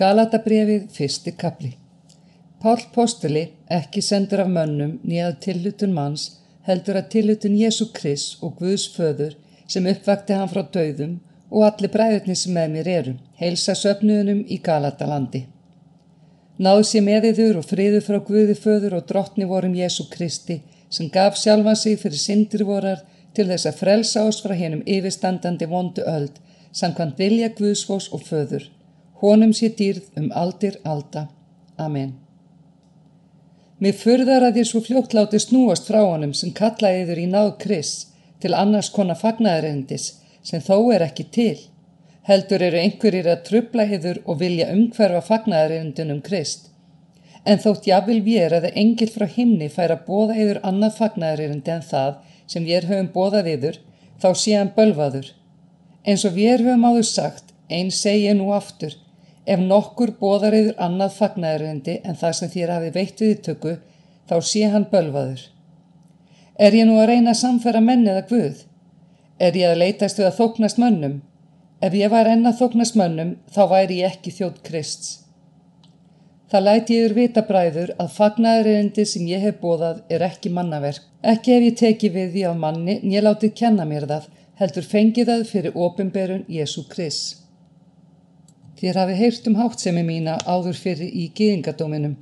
Galatabrefið fyrsti kapli Pál postuli, ekki sendur af mönnum nýjað tillutun manns, heldur að tillutun Jésu Krist og Guðs föður sem uppvakti hann frá döðum og allir bræðurnir sem með mér eru, heilsa söfnuðunum í Galatalandi. Náðu sér með yður og friðu frá Guði föður og drottni vorum Jésu Kristi sem gaf sjálfan sig fyrir syndir vorar til þess að frelsa oss frá hennum yfirstandandi vondu öld, samkvæmt vilja Guðsfós og föður. Honum sé dýrð um aldir alda. Amen. Mér furðar að ég svo fljótt láti snúast frá honum sem kallaði yfir í náð Kris til annars konar fagnæðarendis sem þó er ekki til. Heldur eru einhverjir að trubla yfir og vilja umhverfa fagnæðarendinum Krist. En þótt jáfnvel vér að engil frá himni fær að bóða yfir annað fagnæðarendi en það sem við höfum bóðað yfir, þá sé hann bölvaður. Eins og við höfum áður sagt, einn segja nú aftur, ef nokkur bóðar yfir annað fagnæðarendi en það sem þér hafi veitt við tökku, þá sé hann bölvaður. Er ég nú að reyna að samfæra menni eða guð? Er ég að leitast við að þóknast mönnum? Ef ég var enna þóknast mönnum, þá væri ég ekki þjótt Krists. Það læti ég yfir vita bræður að fagnæðarendi sem ég hef bóðað er ekki mannaverk. Ekki hef ég tekið við því af manni, nýja látið kenna mér það, heldur fengið það fyrir ofinberun Jésu Kris. Þér hafi heyrt um háttsemi mína áður fyrir í gýðingadóminum,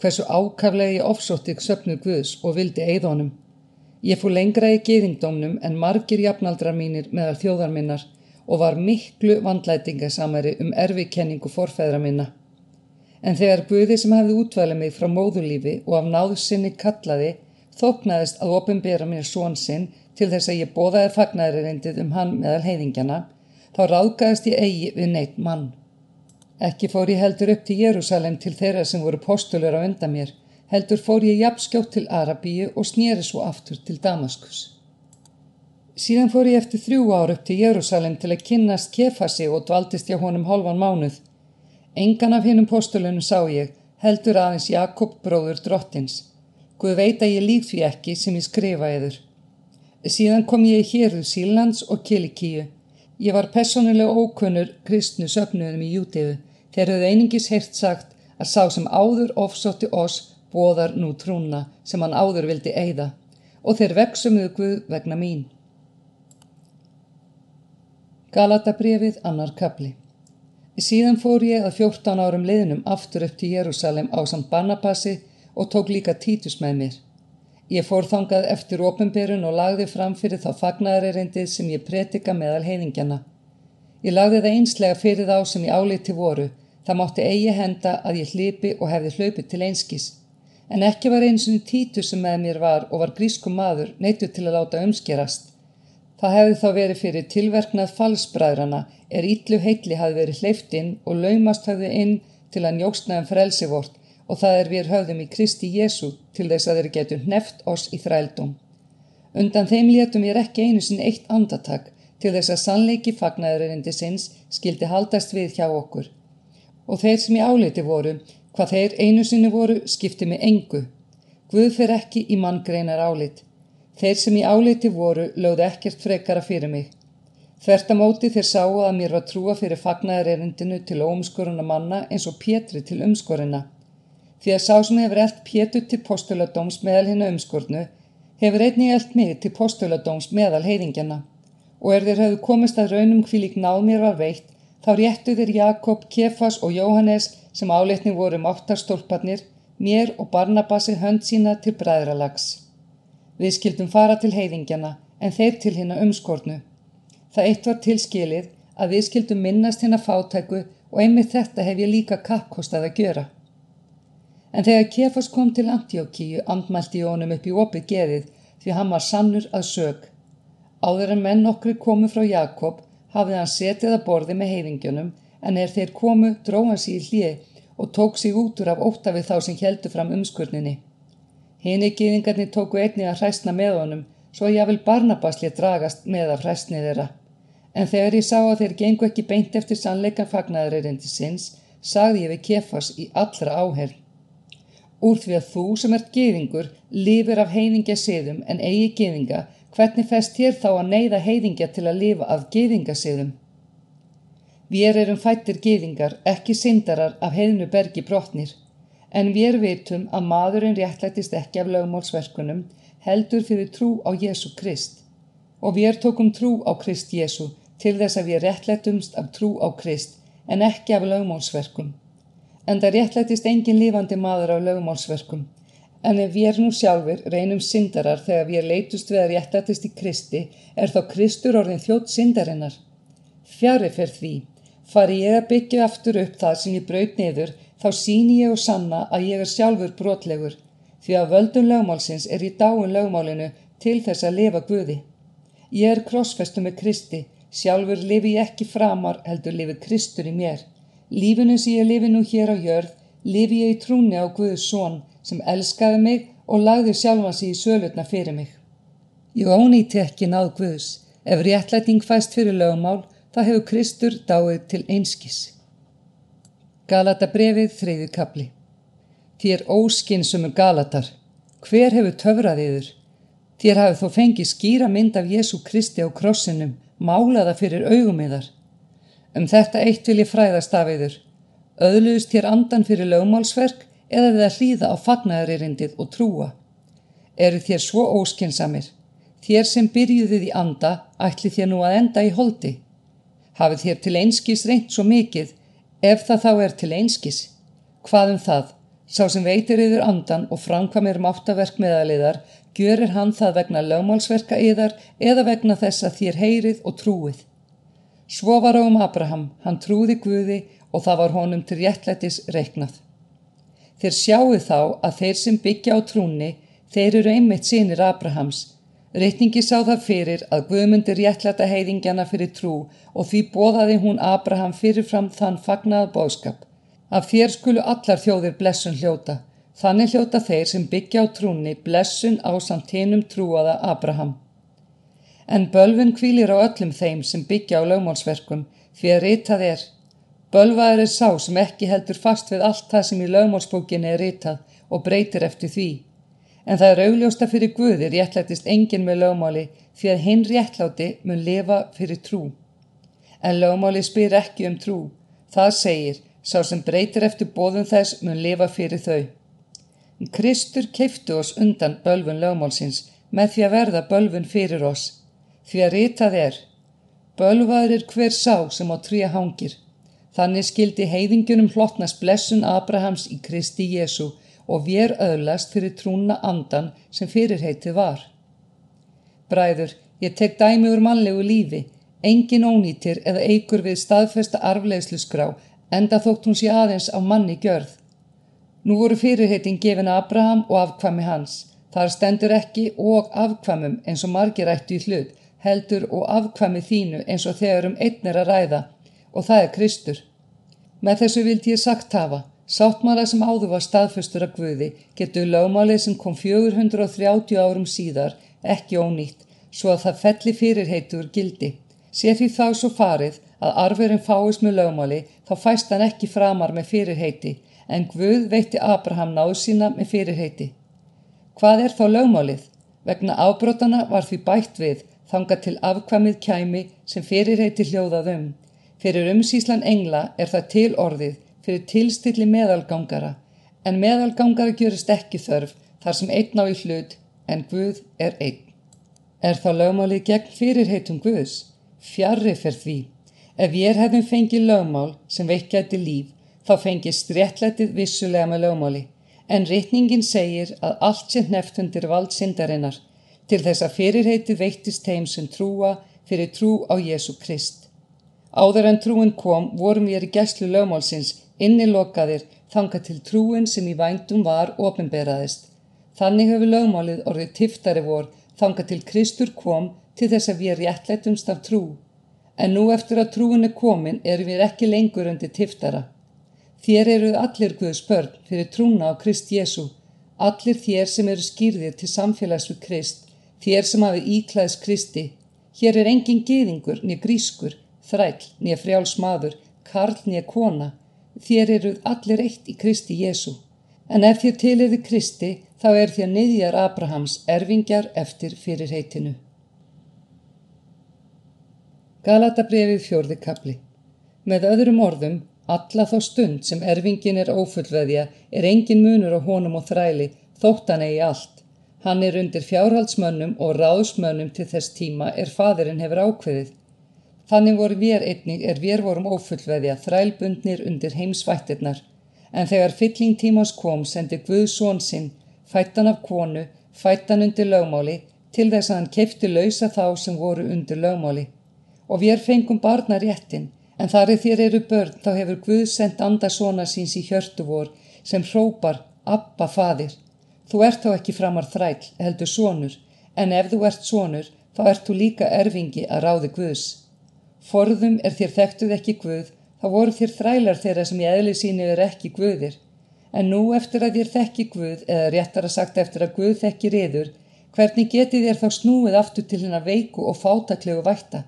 hversu ákaflega ég ofsóttið söpnuð Guðs og vildi eigðónum. Ég fór lengra í gýðingdómnum en margir jafnaldrar mínir meðal þjóðar minnar og var miklu vandlætingasamari um erfikenningu forfæðra minna. En þegar Guði sem hafði útvalið mig frá móðulífi og af náðusinni kallaði, þóknaðist að ofinbera mér són sinn til þess að ég bóðaði fagnæðurindið um hann meðal heiðingjana, þá ráðgæðist ég eigi við neitt mann. Ekki fór ég heldur upp til Jérúsalem til þeirra sem voru postulur á undan mér, heldur fór ég jafnskjótt til Arabíu og snýri svo aftur til Damaskus. Síðan fór ég eftir þrjú ár upp til Jérúsalem til að kynnast kefasi og dvaldist ég honum hálfan mánuð. Engan af hinnum postulunum sá ég, heldur aðeins Jakob bróður drottins. Guð veit að ég lík því ekki sem ég skrifa yður. Síðan kom ég í Héruð Sílands og Kilikíu. Ég var personulega ókunnur kristnu söpnuðum í Jútiðu Þeir höfðu einingis heirt sagt að sá sem áður ofsótti oss bóðar nú trúna sem hann áður vildi eigða og þeir veksumuðu Guð vegna mín. Galatabrefið annar kapli Síðan fór ég að 14 árum liðnum aftur upp til Jérúsalem á samt Barnabasi og tók líka títus með mér. Ég fór þangað eftir ofinberun og lagði fram fyrir þá fagnæðarerindið sem ég pretika meðal heiðingjana. Ég lagði það einslega fyrir þá sem ég áliti voru, það mátti eigi henda að ég hlipi og hefði hlaupið til einskis. En ekki var eins og títur sem með mér var og var grískum maður neittu til að láta umskerast. Það hefði þá verið fyrir tilverknað falsbræðrana er ítlu heitli hafi verið hleyftinn og laumast hafði inn til að njóksnaðum frelsi vort og það er við höfðum í Kristi Jésu til þess að þeir getur hneft oss í þrældum. Undan þeim létum ég ekki einu sinn eitt andatak til þess að sannleiki fagnæðurindi sinns skildi haldast við hjá okkur. Og þeir sem í áliti voru, hvað þeir einu sinni voru, skipti mig engu. Guð fer ekki í manngreinar álit. Þeir sem í áliti voru lögðu ekkert frekara fyrir mig. Þvertamóti þeir sáu að mér var trúa fyrir fagnæðurindinu til óumskoruna manna eins og Pétri til umskorina. Því að sá sem hefur eld Pétur til postuladóms meðal hinn umskornu, hefur einnig eld mig til postuladóms meðal heiðingjana og er þeir hafðu komist að raunum hvílík náð mér var veitt, þá réttu þeir Jakob, Kefas og Jóhannes sem áleitni voru máttarstólparnir, mér og Barnabasi hönd sína til bræðralags. Við skildum fara til heiðingjana, en þeir til hérna umskornu. Það eitt var tilskilið að við skildum minnast hérna fátæku og einmitt þetta hef ég líka kappkostað að gjöra. En þegar Kefas kom til Antiokkíu, andmælti Jónum upp í opið geðið því hann var sannur að sög. Áður en menn nokkri komu frá Jakob hafði hann setið að borði með heiðingjunum en er þeir komu dróð hann sér í hlið og tók sig út úr af óta við þá sem heldu fram umskurninni. Hini gýðingarnir tóku einni að hræstna með honum svo ég vil barnabasli dragast með af hræstni þeirra. En þegar ég sá að þeir gengu ekki beint eftir sannleikan fagnaðurreirindi sinns sagði ég við kefas í allra áherð. Úr því að þú sem ert gýðingur lifir af heiðingja siðum en eigi gýðinga Hvernig fest þér þá að neyða heiðingja til að lifa af gýðingasiðum? Vér erum fættir gyðingar, ekki syndarar af heiðnu bergi brotnir, en vér vitum að maðurinn réttlættist ekki af lögmálsverkunum, heldur fyrir trú á Jésu Krist. Og vér tókum trú á Krist Jésu til þess að við réttlættumst af trú á Krist, en ekki af lögmálsverkum. En það réttlættist engin lifandi maður af lögmálsverkum, En ef við nú sjálfur reynum syndarar þegar við leitust við að réttatist í Kristi, er þá Kristur orðin þjótt syndarinnar. Fjari fer því, fari ég að byggja aftur upp það sem ég braut niður, þá síni ég og sanna að ég er sjálfur brotlegur, því að völdun lögmálsins er í dáin lögmálinu til þess að lifa Guði. Ég er krossfestu með Kristi, sjálfur lifi ég ekki framar heldur lifi Kristur í mér. Lífinu sem ég lifi nú hér á jörð, lifi ég í trúni á Guðs són, sem elskaði mig og lagði sjálfa sig í sölutna fyrir mig. Ég ónýtti ekki náð Guðs. Ef réttlæting fæst fyrir lögumál, þá hefur Kristur dáið til einskis. Galata brefið þreyðu kapli. Þér óskinsumur Galatar. Hver hefur töfrað yður? Þér hafið þó fengið skýra mynd af Jésu Kristi á krossinum, málaða fyrir augum yðar. Um þetta eitt vil ég fræðast af yður. Öðluðust þér andan fyrir lögmálsverk eða við að hlýða á fagnæðaririndið og trúa. Eru þér svo óskinsamir? Þér sem byrjuðið í anda ætli þér nú að enda í holdi. Hafið þér til einskis reynt svo mikið, ef það þá er til einskis. Hvað um það? Sá sem veitir yfir andan og framkvamir máttaverk meðaliðar, gjörir hann það vegna lögmálsverka yðar eða vegna þess að þér heyrið og trúið. Svo var á um Abraham, hann trúði Guði og það var honum til réttlættis reiknað. Þeir sjáu þá að þeir sem byggja á trúni, þeir eru einmitt sínir Abrahams. Reitningi sá það fyrir að Guðmundi réttlæta heiðingjana fyrir trú og því bóðaði hún Abraham fyrirfram þann fagnaða bóðskap. Af þér skulu allar þjóðir blessun hljóta. Þannig hljóta þeir sem byggja á trúni blessun á samt hinnum trúaða Abraham. En bölvun kvílir á öllum þeim sem byggja á lögmálsverkum því að ritað er Bölvaður er sá sem ekki heldur fast við allt það sem í lögmálsbókinni er ritað og breytir eftir því. En það er augljósta fyrir Guði réttlættist engin með lögmáli því að hinn réttláti mun lifa fyrir trú. En lögmáli spyr ekki um trú. Það segir, sá sem breytir eftir bóðum þess mun lifa fyrir þau. Kristur keiftu oss undan bölvun lögmálsins með því að verða bölvun fyrir oss. Því að ritað er, bölvaður er hver sá sem á tríja hangir. Þannig skildi heiðingjunum hlottnast blessun Abrahams í Kristi Jésu og vér öðlast fyrir trúna andan sem fyrirheiti var. Bræður, ég tek dæmi úr mannlegu lífi, engin ónýtir eða eigur við staðfesta arflegslu skrá, enda þótt hún sé aðeins á manni gjörð. Nú voru fyrirheitin gefin Abraham og afkvami hans. Þar stendur ekki og afkvamum eins og margir ættu í hlut, heldur og afkvami þínu eins og þegar um einn er að ræða og það er Kristur. Með þessu vildi ég sagt hafa, sáttmála sem áður var staðfustur að Guði getur lögmálið sem kom 430 árum síðar ekki ónýtt svo að það felli fyrirheitur gildi. Sér því þá svo farið að arverinn fáist með lögmáli þá fæst hann ekki framar með fyrirheiti en Guð veitti Abraham náðu sína með fyrirheiti. Hvað er þá lögmálið? Vegna ábrótana var því bætt við þanga til afkvamið kæmi sem fyrirheiti hljóðað um. Fyrir umsíslan engla er það til orðið fyrir tilstilli meðalgangara en meðalgangara gjörist ekki þörf þar sem einn á í hlut en Guð er einn. Er þá lögmálið gegn fyrirheitum Guðs? Fjarrri fer því. Ef ég hefðum fengið lögmál sem veikjæti líf þá fengist réttlætið vissulega með lögmáli en rétningin segir að allt sem neftundir vald syndarinnar til þess að fyrirheitið veittist heim sem trúa fyrir trú á Jésu Krist. Áður en trúin kom vorum við í gæslu lögmálsins innilokaðir þanga til trúin sem í vændum var ofinberaðist. Þannig hefur lögmálið orðið tiftari vor þanga til Kristur kom til þess að við er réttleitumst af trú. En nú eftir að trúin er komin erum við ekki lengur undir tiftara. Þér eruð allir Guðs börn fyrir trúna á Krist Jésu. Allir þér sem eru skýrðir til samfélags við Krist. Þér sem hafi íklæðs Kristi. Hér er engin geðingur niður grískur þræll, nýja frjáls maður, karl nýja kona, þér eruð allir eitt í Kristi Jésu. En ef þér tiliði Kristi, þá er þér niðjar Abrahams erfingjar eftir fyrir heitinu. Galatabrefið fjörði kapli Með öðrum orðum, alla þá stund sem erfingin er ófullveðja er engin munur á honum og þræli þótt hann eigi allt. Hann er undir fjárhaldsmönnum og ráðsmönnum til þess tíma er fadirinn hefur ákveðið. Þannig voru við einnig er við vorum ófullveðja þrælbundnir undir heimsvættirnar. En þegar fylling tímans kom sendi Guð són sinn, fættan af konu, fættan undir lögmáli, til þess að hann kefti lausa þá sem voru undir lögmáli. Og við fengum barna réttin, en þar er þér eru börn þá hefur Guð sendt andasóna síns í hjörtu vor sem hrópar Abba fadir. Þú ert þá ekki framar þræll, heldur sónur, en ef þú ert sónur þá ert þú líka erfingi að ráði Guðs. Forðum er þér þekktuð ekki Guð, þá voru þér þrælar þeirra sem í eðli síni er ekki Guðir. En nú eftir að þér þekki Guð, eða réttar að sagt eftir að Guð þekki riður, hvernig geti þér þá snúið aftur til hennar veiku og fátaklegu vætta?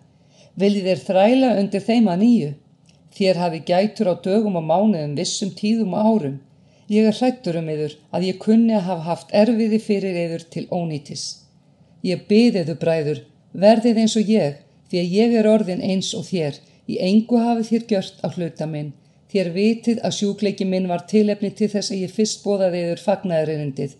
Viljið þér þræla undir þeim að nýju? Þér hafi gætur á dögum og mánuðum vissum tíðum og árum. Ég er hrættur um yður að ég kunni að hafa haft erfiði fyrir yður til ónýtis. Ég byðiðu bræður, verðið eins og ég, því að ég er orðin eins og þér, í engu hafið þér gjört á hluta minn, þér vitið að sjúkleiki minn var tilefni til þess að ég fyrst bóðaði yfir fagnæðurinnindið,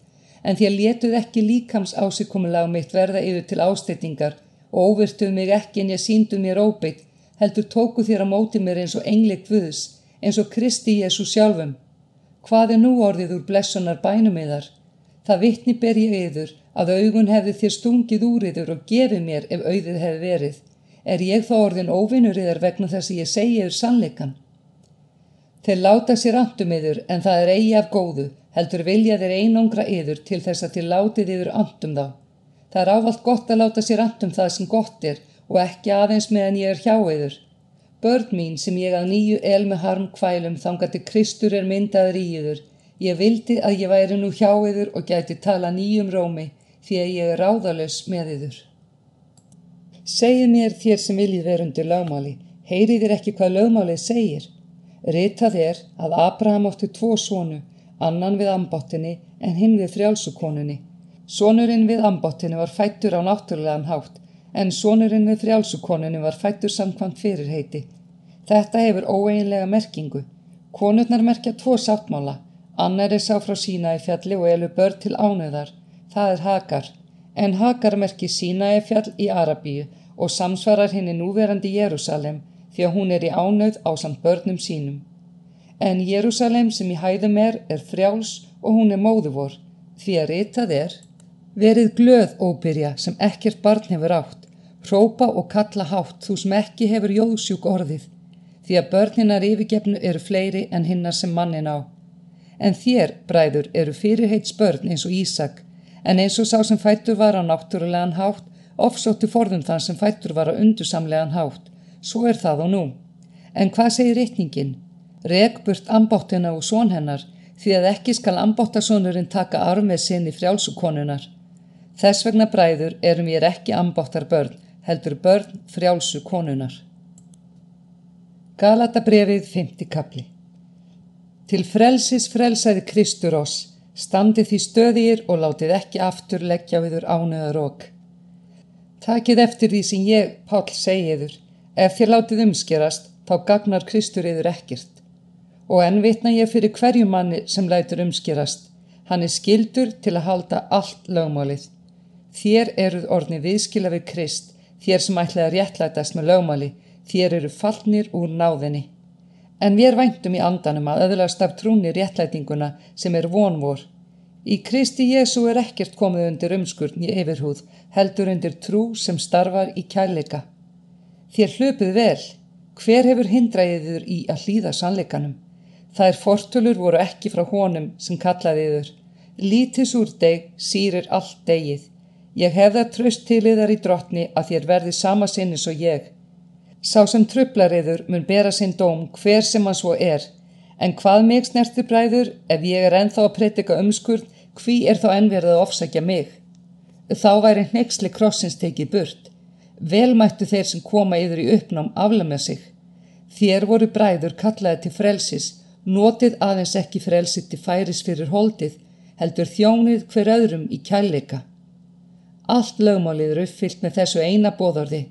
en þér letuð ekki líkams ásikomulega mitt verða yfir til ásteytingar og óvirtuð mig ekki en ég síndu mér óbeitt, heldur tóku þér að móti mér eins og engli Guðs, eins og Kristi Jésu sjálfum. Hvað er nú orðið úr blessunar bænum yðar? Það vittni ber ég yður að augun hefði þér stungið úr yður og gefið mér ef auðið hefði verið. Er ég þá orðin óvinnur yðar vegna þess að ég segi yður sannleikan? Þeir láta sér andum yður en það er eigi af góðu, heldur vilja þeir einangra yður til þess að þér látið yður andum þá. Það er ávalt gott að láta sér andum það sem gott er og ekki aðeins meðan ég er hjá yður. Börn mín sem ég að nýju el með harm kvælum þangati Kristur er myndaður í yður. Ég vildi að ég væri nú hjá yður og gæti tala nýjum rómi því að ég er ráðalös með yður. Segið mér þér sem viljið vera undir lögmáli, heyrið þér ekki hvað lögmálið segir. Ritað er að Abraham átti tvo sónu, annan við ambáttinni en hinn við frjálsukonunni. Sónurinn við ambáttinni var fættur á náttúrulegan hátt, en sónurinn við frjálsukonunni var fættur samkvæmt fyrirheiti. Þetta hefur óeinlega merkingu. Konurnar merkja tvo sáttmála, annar er sá frá sína í fjalli og elu börn til ánöðar, það er Hagar en Hagar merkir Sínæi fjall í Arabíu og samsvarar henni núverandi Jérúsalem því að hún er í ánöð á samt börnum sínum. En Jérúsalem sem í hæðum er er frjáls og hún er móðuvor því að ritað er Verið glöð óbyrja sem ekkert barn hefur átt, hrópa og kalla hátt þú sem ekki hefur jóðsjúk orðið, því að börninar yfirgefnu eru fleiri en hinnar sem mannin á. En þér, bræður, eru fyrirheits börn eins og Ísak, en eins og sá sem fættur var á náttúrulegan hátt ofsóttu forðum þann sem fættur var á undursamlegan hátt. Svo er það og nú. En hvað segir reikningin? Regburt ambáttina og són hennar því að ekki skal ambáttasónurinn taka armið sinni frjálsukonunar. Þess vegna bræður erum ég ekki ambáttar börn, heldur börn frjálsukonunar. Galata brefið 50 kapli Til frelsis frelsaði Kristur oss Standi því stöðir og látið ekki aftur leggja viður ánöða rók. Takið eftir því sem ég, Pál, segiður. Ef þér látið umskerast, þá gagnar Kristur yður ekkert. Og enn vitna ég fyrir hverju manni sem lætur umskerast. Hann er skildur til að halda allt lögmálið. Þér eruð orðni viðskila við Krist, þér sem ætlaði að réttlætast með lögmáli, þér eru fallnir úr náðinni. En við væntum í andanum að öðlast af trúni réttlætinguna sem er vonvor. Í Kristi Jésu er ekkert komið undir umskurn í yfirhúð, heldur undir trú sem starfar í kærleika. Þér hlöpuð vel, hver hefur hindraðiður í að hlýða sannleikanum? Það er fortölur voru ekki frá honum sem kallaðiður. Lítis úr deg sírir allt degið. Ég hefða tröst til yðar í drottni að þér verði sama sinnis og ég. Sá sem trublariður mun bera sinn dóm hver sem hann svo er, en hvað mig snertir bræður ef ég er enþá að predika umskurð, hví er þá ennverðið að ofsækja mig? Þá væri hneiksli krossins tekið burt. Velmættu þeir sem koma yfir í uppnám aflega sig. Þér voru bræður kallaði til frelsis, notið aðeins ekki frelsið til færis fyrir holdið, heldur þjónið hver öðrum í kærleika. Allt lögmálið eru uppfyllt með þessu eina bóðorði.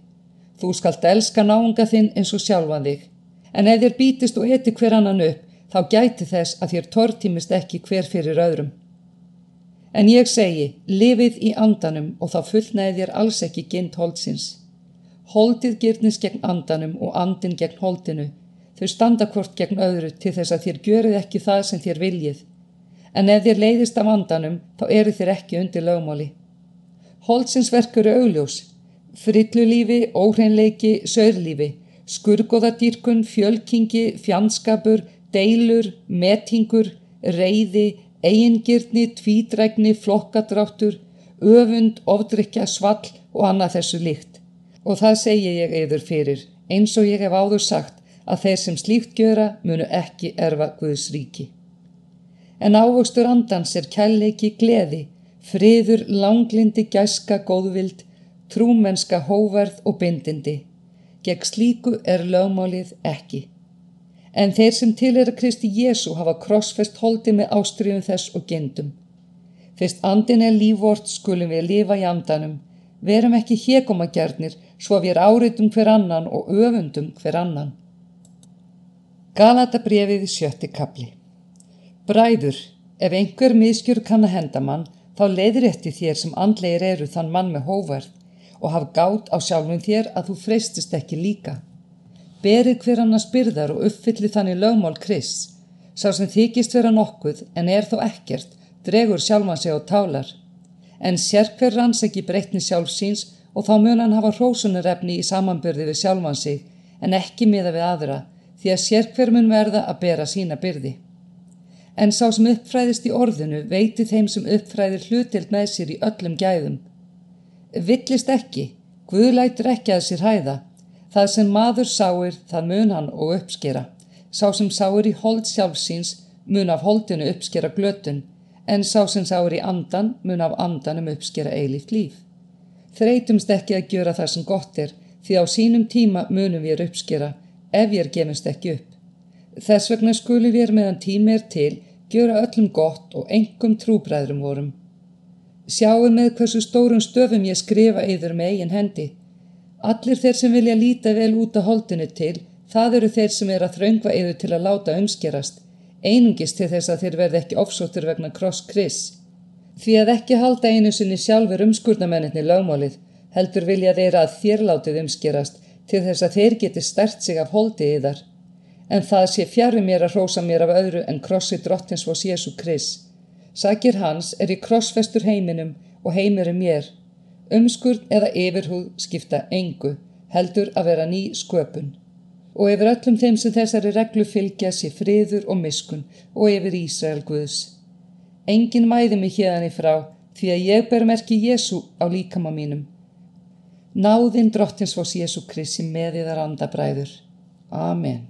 Þú skalt elska náunga þinn eins og sjálfan þig. En ef þér bítist og eti hver annan upp, þá gæti þess að þér tortímist ekki hver fyrir öðrum. En ég segi, lifið í andanum og þá fullnæði þér alls ekki gynt holdsins. Holdið gyrnis gegn andanum og andin gegn holdinu. Þau standa hvort gegn öðru til þess að þér görið ekki það sem þér viljið. En ef þér leiðist af andanum, þá eru þér ekki undir lögmáli. Holdsins verkur eru augljós. Frillulífi, óhreinleiki, saurlífi, skurgoðadýrkun, fjölkingi, fjandskapur, deilur, metingur, reyði, eigingirni, tvídrækni, flokkadráttur, öfund, ofdrykja, svall og annað þessu líkt. Og það segi ég eður fyrir, eins og ég hef áður sagt, að þeir sem slíkt gjöra munu ekki erfa Guðs ríki. En ávöxtur andans er kælleiki gleði, friður, langlindi, gæska, góðvild, trúmenska, hóverð og bindindi. Gegn slíku er lögmálið ekki. En þeir sem til er að Kristi Jésu hafa krossfest holdi með ástriðum þess og gendum. Fyrst andin er lífvort skulum við lifa í andanum. Verum ekki hjekomagjörnir svo við áriðum hver annan og öfundum hver annan. Galata brefið sjötti kapli. Bræður, ef einhver miskjur kann að henda mann, þá leiðir eftir þér sem andleir eru þann mann með hóverð og haf gátt á sjálfum þér að þú freystist ekki líka. Berið hver annars byrðar og uppfylli þannig lögmál Krist. Sá sem þykist vera nokkuð en er þó ekkert, dregur sjálfan sig á tálar. En sér hver ranns ekki breytni sjálf síns og þá mun hann hafa hrósunarefni í samanbyrði við sjálfan sig en ekki miða við aðra því að sér hver mun verða að bera sína byrði. En sá sem uppfræðist í orðinu veiti þeim sem uppfræðir hlutild með sér í öllum gæðum. Villist ekki, Guð lætur ekki að sér hæða, Það sem maður sáir, það mun hann og uppskera. Sá sem sáir í hold sjálfsíns mun af holdinu uppskera glötun, en sá sem sáir í andan mun af andanum uppskera eilíft líf. Þreytumst ekki að gjöra það sem gott er, því á sínum tíma munum við uppskera, ef er gemist ekki upp. Þess vegna skulum við meðan tími er til, gjöra öllum gott og engum trúbræðrum vorum. Sjáum með hversu stórum stöfum ég skrifa yfir með eigin hendi. Allir þeir sem vilja líta vel út á holdinu til, það eru þeir sem er að þraungva yfir til að láta umskerast, einungist til þess að þeir verði ekki ofsóttur vegna kross kris. Því að ekki halda einu sinni sjálfur umskurnamenninni lögmálið, heldur vilja þeir að þér látið umskerast til þess að þeir geti stert sig af holdi í þar. En það sé fjari mér að rósa mér af öðru en krossi drottins vós Jésu kris. Sakir hans er í krossfestur heiminum og heimurum mér Umskurð eða yfirhúð skipta engu, heldur að vera ný sköpun. Og yfir öllum þeim sem þessari reglu fylgja sé friður og miskun og yfir Ísrael Guðs. Engin mæði mig hérni frá því að ég ber merki Jésu á líkama mínum. Náðinn drottins fós Jésu Krissi með í þar andabræður. Amen.